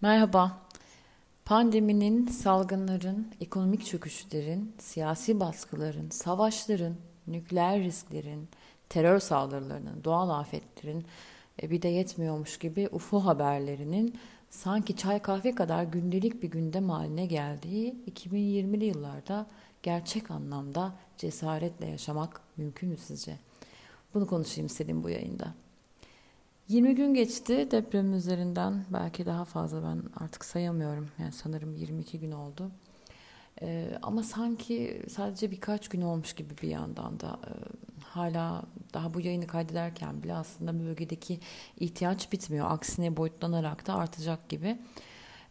Merhaba. Pandeminin, salgınların, ekonomik çöküşlerin, siyasi baskıların, savaşların, nükleer risklerin, terör saldırılarının, doğal afetlerin e, bir de yetmiyormuş gibi UFO haberlerinin sanki çay kahve kadar gündelik bir gündem haline geldiği 2020'li yıllarda gerçek anlamda cesaretle yaşamak mümkün mü sizce? Bunu konuşayım istedim bu yayında. 20 gün geçti depremin üzerinden. Belki daha fazla ben artık sayamıyorum. Yani sanırım 22 gün oldu. Ee, ama sanki sadece birkaç gün olmuş gibi bir yandan da e, hala daha bu yayını kaydederken bile aslında bölgedeki ihtiyaç bitmiyor. Aksine boyutlanarak da artacak gibi.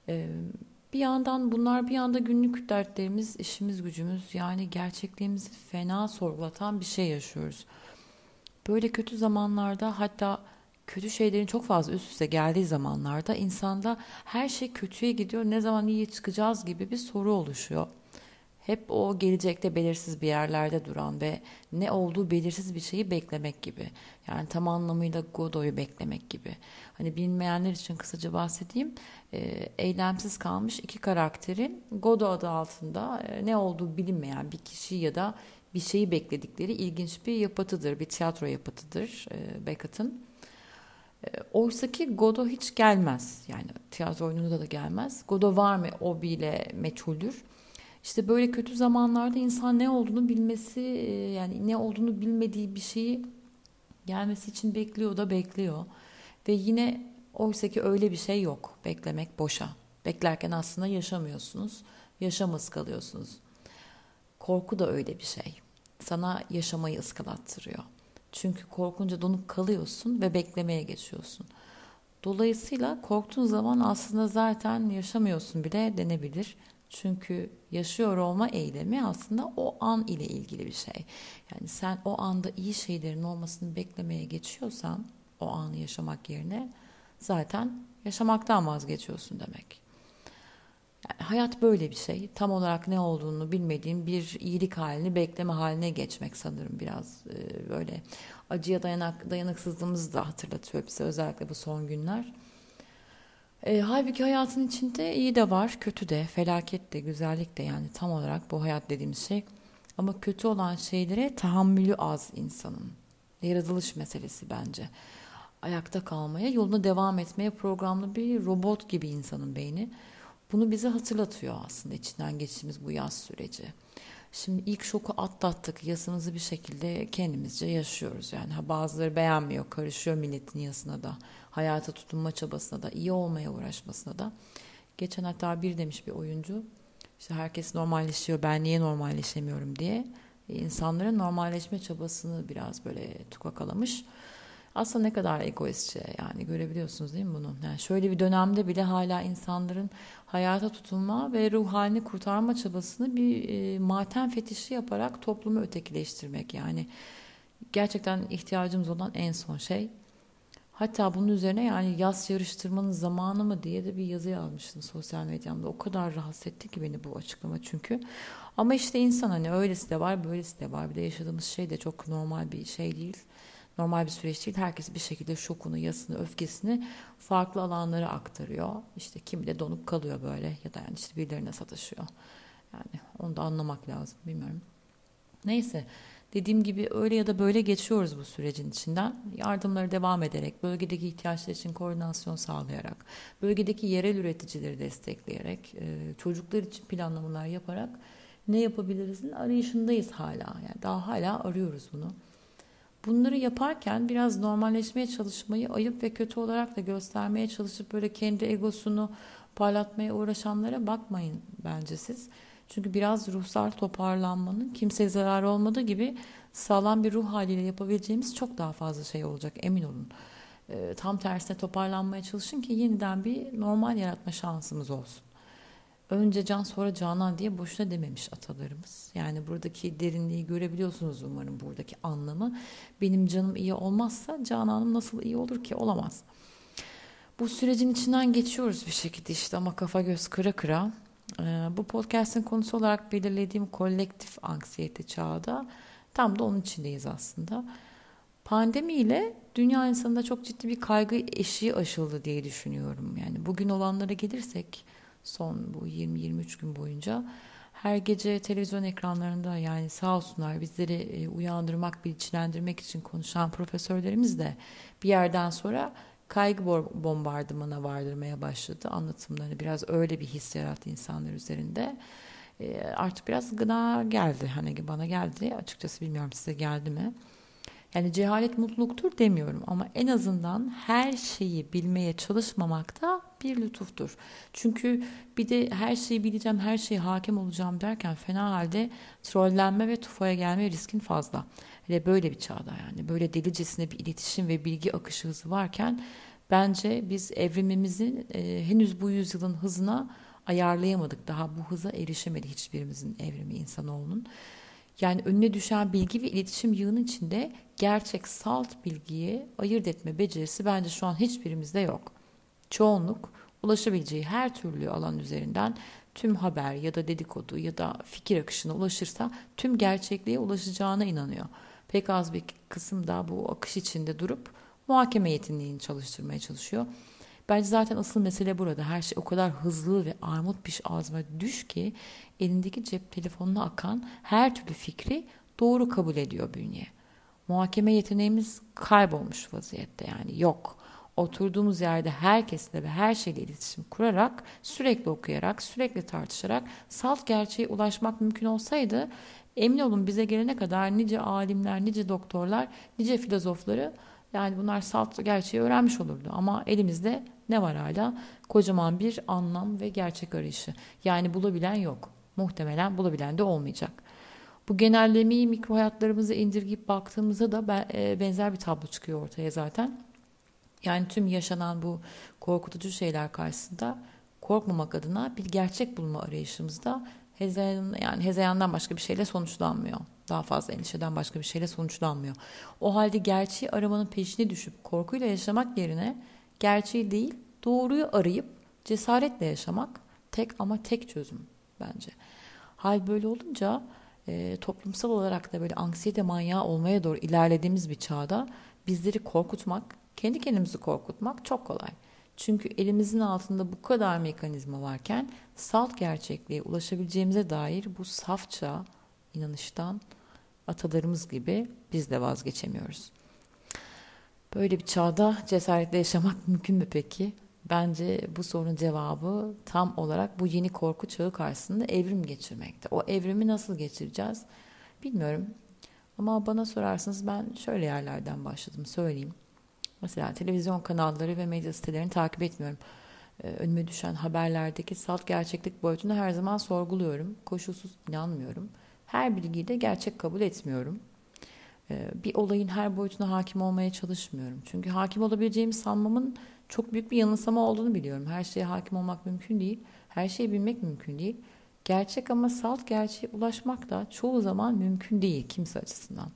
Ee, bir yandan bunlar bir yanda günlük dertlerimiz, işimiz, gücümüz yani gerçekliğimizi fena sorgulatan bir şey yaşıyoruz. Böyle kötü zamanlarda hatta kötü şeylerin çok fazla üst üste geldiği zamanlarda insanda her şey kötüye gidiyor. Ne zaman iyi çıkacağız gibi bir soru oluşuyor. Hep o gelecekte belirsiz bir yerlerde duran ve ne olduğu belirsiz bir şeyi beklemek gibi. Yani tam anlamıyla Godot'u beklemek gibi. Hani bilmeyenler için kısaca bahsedeyim. E, eylemsiz kalmış iki karakterin Godot adı altında e, ne olduğu bilinmeyen bir kişi ya da bir şeyi bekledikleri ilginç bir yapıtıdır. Bir tiyatro yapıtıdır e, Beckett'ın. Oysa ki Godo hiç gelmez. Yani tiyatro oyununda da gelmez. Godo var mı o bile meçhuldür. İşte böyle kötü zamanlarda insan ne olduğunu bilmesi e, yani ne olduğunu bilmediği bir şeyi gelmesi için bekliyor da bekliyor. Ve yine oysa ki öyle bir şey yok. Beklemek boşa. Beklerken aslında yaşamıyorsunuz. Yaşamaz kalıyorsunuz. Korku da öyle bir şey. Sana yaşamayı ıskalattırıyor. Çünkü korkunca donup kalıyorsun ve beklemeye geçiyorsun. Dolayısıyla korktuğun zaman aslında zaten yaşamıyorsun bile denebilir. Çünkü yaşıyor olma eylemi aslında o an ile ilgili bir şey. Yani sen o anda iyi şeylerin olmasını beklemeye geçiyorsan o anı yaşamak yerine zaten yaşamaktan vazgeçiyorsun demek. Yani hayat böyle bir şey. Tam olarak ne olduğunu bilmediğin bir iyilik halini bekleme haline geçmek sanırım biraz e, böyle acıya dayanak, dayanıksızlığımızı da hatırlatıyor bize özellikle bu son günler. E, halbuki hayatın içinde iyi de var, kötü de, felaket de, güzellik de yani tam olarak bu hayat dediğimiz şey. Ama kötü olan şeylere tahammülü az insanın. Yaratılış meselesi bence. Ayakta kalmaya, yoluna devam etmeye programlı bir robot gibi insanın beyni. Bunu bize hatırlatıyor aslında içinden geçtiğimiz bu yaz süreci. Şimdi ilk şoku atlattık. Yasımızı bir şekilde kendimizce yaşıyoruz. Yani ha bazıları beğenmiyor, karışıyor milletin yasına da. Hayata tutunma çabasına da, iyi olmaya uğraşmasına da. Geçen hatta bir demiş bir oyuncu. İşte herkes normalleşiyor, ben niye normalleşemiyorum diye. E, normalleşme çabasını biraz böyle tukakalamış. Aslında ne kadar egoistçe yani görebiliyorsunuz değil mi bunu? Yani şöyle bir dönemde bile hala insanların hayata tutunma ve ruh halini kurtarma çabasını bir e, matem fetişi yaparak toplumu ötekileştirmek yani gerçekten ihtiyacımız olan en son şey. Hatta bunun üzerine yani yaz yarıştırmanın zamanı mı diye de bir yazı yazmıştım sosyal medyamda. O kadar rahatsız etti ki beni bu açıklama çünkü. Ama işte insan hani öylesi de var, böylesi de var. Bir de yaşadığımız şey de çok normal bir şey değil normal bir süreç değil. Herkes bir şekilde şokunu, yasını, öfkesini farklı alanlara aktarıyor. İşte kimi de donup kalıyor böyle ya da yani işte birilerine sataşıyor. Yani onu da anlamak lazım bilmiyorum. Neyse dediğim gibi öyle ya da böyle geçiyoruz bu sürecin içinden. Yardımları devam ederek, bölgedeki ihtiyaçlar için koordinasyon sağlayarak, bölgedeki yerel üreticileri destekleyerek, çocuklar için planlamalar yaparak ne yapabilirizin arayışındayız hala. Yani daha hala arıyoruz bunu. Bunları yaparken biraz normalleşmeye çalışmayı ayıp ve kötü olarak da göstermeye çalışıp böyle kendi egosunu parlatmaya uğraşanlara bakmayın bence siz. Çünkü biraz ruhsal toparlanmanın kimseye zararı olmadığı gibi sağlam bir ruh haliyle yapabileceğimiz çok daha fazla şey olacak emin olun. Ee, tam tersine toparlanmaya çalışın ki yeniden bir normal yaratma şansımız olsun önce can sonra canan diye boşuna dememiş atalarımız. Yani buradaki derinliği görebiliyorsunuz umarım buradaki anlamı. Benim canım iyi olmazsa cananım nasıl iyi olur ki? Olamaz. Bu sürecin içinden geçiyoruz bir şekilde işte ama kafa göz kıra kıra. Ee, bu podcast'in konusu olarak belirlediğim kolektif anksiyete çağda tam da onun içindeyiz aslında. Pandemiyle dünya insanında çok ciddi bir kaygı eşiği aşıldı diye düşünüyorum. Yani bugün olanlara gelirsek son bu 20-23 gün boyunca her gece televizyon ekranlarında yani sağ olsunlar bizleri e, uyandırmak, bilinçlendirmek için konuşan profesörlerimiz de bir yerden sonra kaygı bombardımana vardırmaya başladı. Anlatımlarını biraz öyle bir his yarattı insanlar üzerinde. E, artık biraz gına geldi. Hani bana geldi. Açıkçası bilmiyorum size geldi mi? Yani cehalet mutluluktur demiyorum ama en azından her şeyi bilmeye çalışmamak da bir lütuftur. Çünkü bir de her şeyi bileceğim, her şeye hakim olacağım derken fena halde trollenme ve tufaya gelme riskin fazla. Ve böyle bir çağda yani böyle delicesine bir iletişim ve bilgi akışı hızı varken bence biz evrimimizin e, henüz bu yüzyılın hızına ayarlayamadık. Daha bu hıza erişemedi hiçbirimizin evrimi insanoğlunun. Yani önüne düşen bilgi ve iletişim yığının içinde gerçek salt bilgiyi ayırt etme becerisi bence şu an hiçbirimizde yok. Çoğunluk ulaşabileceği her türlü alan üzerinden tüm haber ya da dedikodu ya da fikir akışına ulaşırsa tüm gerçekliğe ulaşacağına inanıyor. Pek az bir kısım da bu akış içinde durup muhakeme yeteneğini çalıştırmaya çalışıyor. Bence zaten asıl mesele burada. Her şey o kadar hızlı ve armut piş ağzıma düş ki elindeki cep telefonuna akan her türlü fikri doğru kabul ediyor bünye. Muhakeme yeteneğimiz kaybolmuş vaziyette yani yok. Oturduğumuz yerde herkesle ve her şeyle iletişim kurarak, sürekli okuyarak, sürekli tartışarak salt gerçeğe ulaşmak mümkün olsaydı emin olun bize gelene kadar nice alimler, nice doktorlar, nice filozofları yani bunlar salt gerçeği öğrenmiş olurdu. Ama elimizde ne var hala? Kocaman bir anlam ve gerçek arayışı. Yani bulabilen yok. Muhtemelen bulabilen de olmayacak. Bu genellemeyi mikro hayatlarımıza indirgeyip baktığımızda da e, benzer bir tablo çıkıyor ortaya zaten. Yani tüm yaşanan bu korkutucu şeyler karşısında korkmamak adına bir gerçek bulma arayışımızda hezeyan, yani hezeyandan başka bir şeyle sonuçlanmıyor. Daha fazla endişeden başka bir şeyle sonuçlanmıyor. O halde gerçeği aramanın peşine düşüp korkuyla yaşamak yerine gerçeği değil doğruyu arayıp cesaretle yaşamak tek ama tek çözüm bence. Hal böyle olunca e, toplumsal olarak da böyle anksiyete manyağı olmaya doğru ilerlediğimiz bir çağda bizleri korkutmak, kendi kendimizi korkutmak çok kolay. Çünkü elimizin altında bu kadar mekanizma varken salt gerçekliğe ulaşabileceğimize dair bu safça inanıştan atalarımız gibi biz de vazgeçemiyoruz. Böyle bir çağda cesaretle yaşamak mümkün mü peki? Bence bu sorunun cevabı tam olarak bu yeni korku çağı karşısında evrim geçirmekte. O evrimi nasıl geçireceğiz bilmiyorum. Ama bana sorarsanız ben şöyle yerlerden başladım söyleyeyim. Mesela televizyon kanalları ve medya sitelerini takip etmiyorum. Ee, önüme düşen haberlerdeki salt gerçeklik boyutunu her zaman sorguluyorum. Koşulsuz inanmıyorum. Her bilgiyi de gerçek kabul etmiyorum. Ee, bir olayın her boyutuna hakim olmaya çalışmıyorum. Çünkü hakim olabileceğimi sanmamın çok büyük bir yanılsama olduğunu biliyorum. Her şeye hakim olmak mümkün değil. Her şeyi bilmek mümkün değil. Gerçek ama salt gerçeğe ulaşmak da çoğu zaman mümkün değil kimse açısından.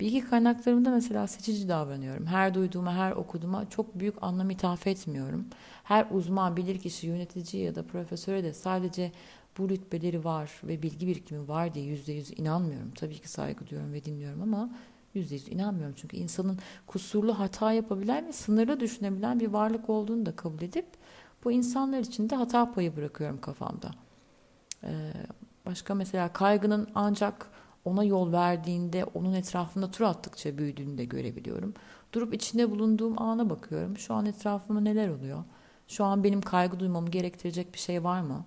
Bilgi kaynaklarımda mesela seçici davranıyorum. Her duyduğuma, her okuduğuma çok büyük anlam ithaf etmiyorum. Her uzman, bilirkişi, yönetici ya da profesöre de sadece bu rütbeleri var ve bilgi birikimi var diye yüzde yüz inanmıyorum. Tabii ki saygı duyuyorum ve dinliyorum ama yüzde yüz inanmıyorum. Çünkü insanın kusurlu hata yapabilen ve sınırlı düşünebilen bir varlık olduğunu da kabul edip bu insanlar için de hata payı bırakıyorum kafamda. Ee, başka mesela kaygının ancak ona yol verdiğinde onun etrafında tur attıkça büyüdüğünü de görebiliyorum. Durup içinde bulunduğum ana bakıyorum. Şu an etrafımda neler oluyor? Şu an benim kaygı duymamı gerektirecek bir şey var mı?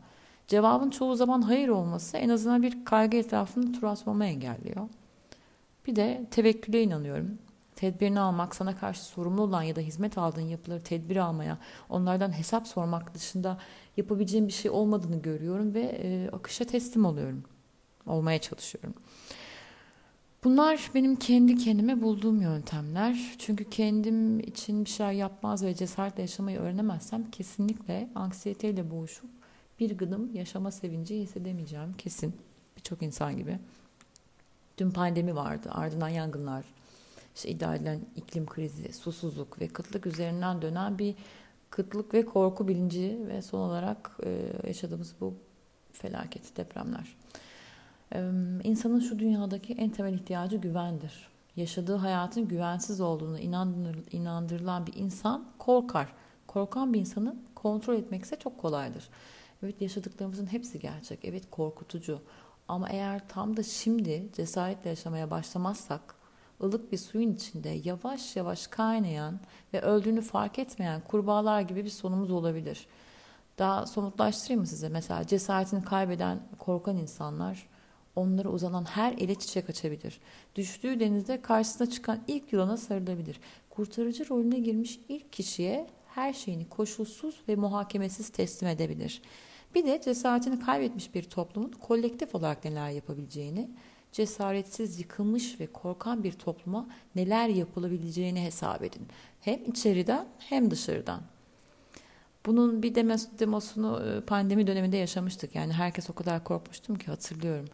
Cevabın çoğu zaman hayır olması en azından bir kaygı etrafında tur atmamı engelliyor. Bir de tevekküle inanıyorum. Tedbirini almak, sana karşı sorumlu olan ya da hizmet aldığın yapıları tedbir almaya, onlardan hesap sormak dışında yapabileceğim bir şey olmadığını görüyorum ve e, akışa teslim oluyorum. Olmaya çalışıyorum. Bunlar benim kendi kendime bulduğum yöntemler. Çünkü kendim için bir şeyler yapmaz ve cesaretle yaşamayı öğrenemezsem kesinlikle anksiyeteyle boğuşup bir gıdım yaşama sevinci hissedemeyeceğim kesin. Birçok insan gibi. Dün pandemi vardı, ardından yangınlar, işte iddia edilen iklim krizi, susuzluk ve kıtlık üzerinden dönen bir kıtlık ve korku bilinci ve son olarak yaşadığımız bu felaket, depremler. İnsanın şu dünyadaki en temel ihtiyacı güvendir. yaşadığı hayatın güvensiz olduğunu inandırılan bir insan korkar. Korkan bir insanı kontrol etmekse çok kolaydır. Evet yaşadıklarımızın hepsi gerçek. Evet korkutucu. Ama eğer tam da şimdi cesaretle yaşamaya başlamazsak ılık bir suyun içinde yavaş yavaş kaynayan ve öldüğünü fark etmeyen kurbağalar gibi bir sonumuz olabilir. Daha somutlaştırayım mı size? Mesela cesaretini kaybeden, korkan insanlar onlara uzanan her ele çiçek açabilir. Düştüğü denizde karşısına çıkan ilk yılana sarılabilir. Kurtarıcı rolüne girmiş ilk kişiye her şeyini koşulsuz ve muhakemesiz teslim edebilir. Bir de cesaretini kaybetmiş bir toplumun kolektif olarak neler yapabileceğini, cesaretsiz, yıkılmış ve korkan bir topluma neler yapılabileceğini hesap edin. Hem içeriden hem dışarıdan. Bunun bir demosunu e, pandemi döneminde yaşamıştık. Yani herkes o kadar korkmuştum ki hatırlıyorum.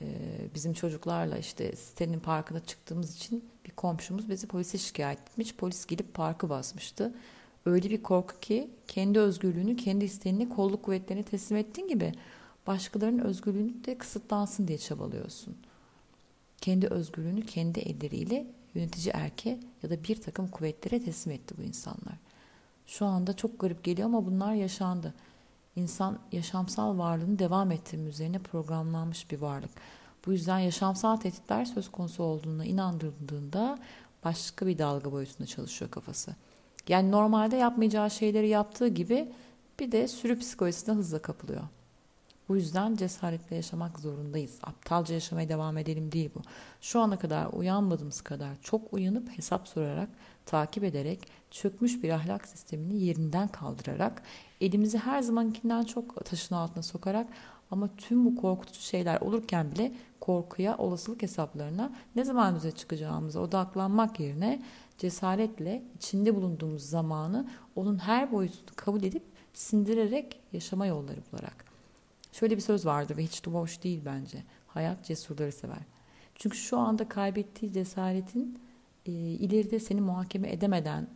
E, bizim çocuklarla işte sitenin parkına çıktığımız için bir komşumuz bizi polise şikayet etmiş. Polis gelip parkı basmıştı. Öyle bir korku ki kendi özgürlüğünü, kendi isteğini kolluk kuvvetlerine teslim ettiğin gibi başkalarının özgürlüğünü de kısıtlansın diye çabalıyorsun. Kendi özgürlüğünü kendi elleriyle yönetici erke ya da bir takım kuvvetlere teslim etti bu insanlar. Şu anda çok garip geliyor ama bunlar yaşandı. İnsan yaşamsal varlığını devam ettirme üzerine programlanmış bir varlık. Bu yüzden yaşamsal tehditler söz konusu olduğuna inandırıldığında başka bir dalga boyutunda çalışıyor kafası. Yani normalde yapmayacağı şeyleri yaptığı gibi bir de sürü psikolojisine hızla kapılıyor. Bu yüzden cesaretle yaşamak zorundayız. Aptalca yaşamaya devam edelim değil bu. Şu ana kadar uyanmadığımız kadar çok uyanıp hesap sorarak, takip ederek, çökmüş bir ahlak sistemini yerinden kaldırarak, elimizi her zamankinden çok taşın altına sokarak ama tüm bu korkutucu şeyler olurken bile korkuya, olasılık hesaplarına ne zaman düze çıkacağımıza odaklanmak yerine cesaretle içinde bulunduğumuz zamanı onun her boyutunu kabul edip sindirerek yaşama yolları bularak. Şöyle bir söz vardır ve hiç de boş değil bence. Hayat cesurları sever. Çünkü şu anda kaybettiği cesaretin e, ileride seni muhakeme edemeden,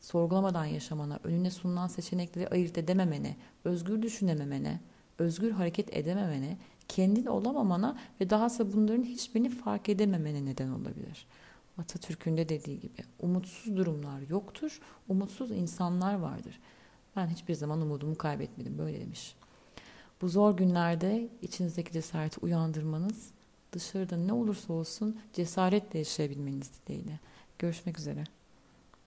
sorgulamadan yaşamana, önüne sunulan seçenekleri ayırt edememene, özgür düşünememene, özgür hareket edememene, kendin olamamana ve dahası bunların hiçbirini fark edememene neden olabilir. Atatürk'ün de dediği gibi umutsuz durumlar yoktur, umutsuz insanlar vardır. Ben hiçbir zaman umudumu kaybetmedim böyle demiş. Bu zor günlerde içinizdeki cesareti uyandırmanız, dışarıda ne olursa olsun cesaretle yaşayabilmeniz dileğiyle. Görüşmek üzere.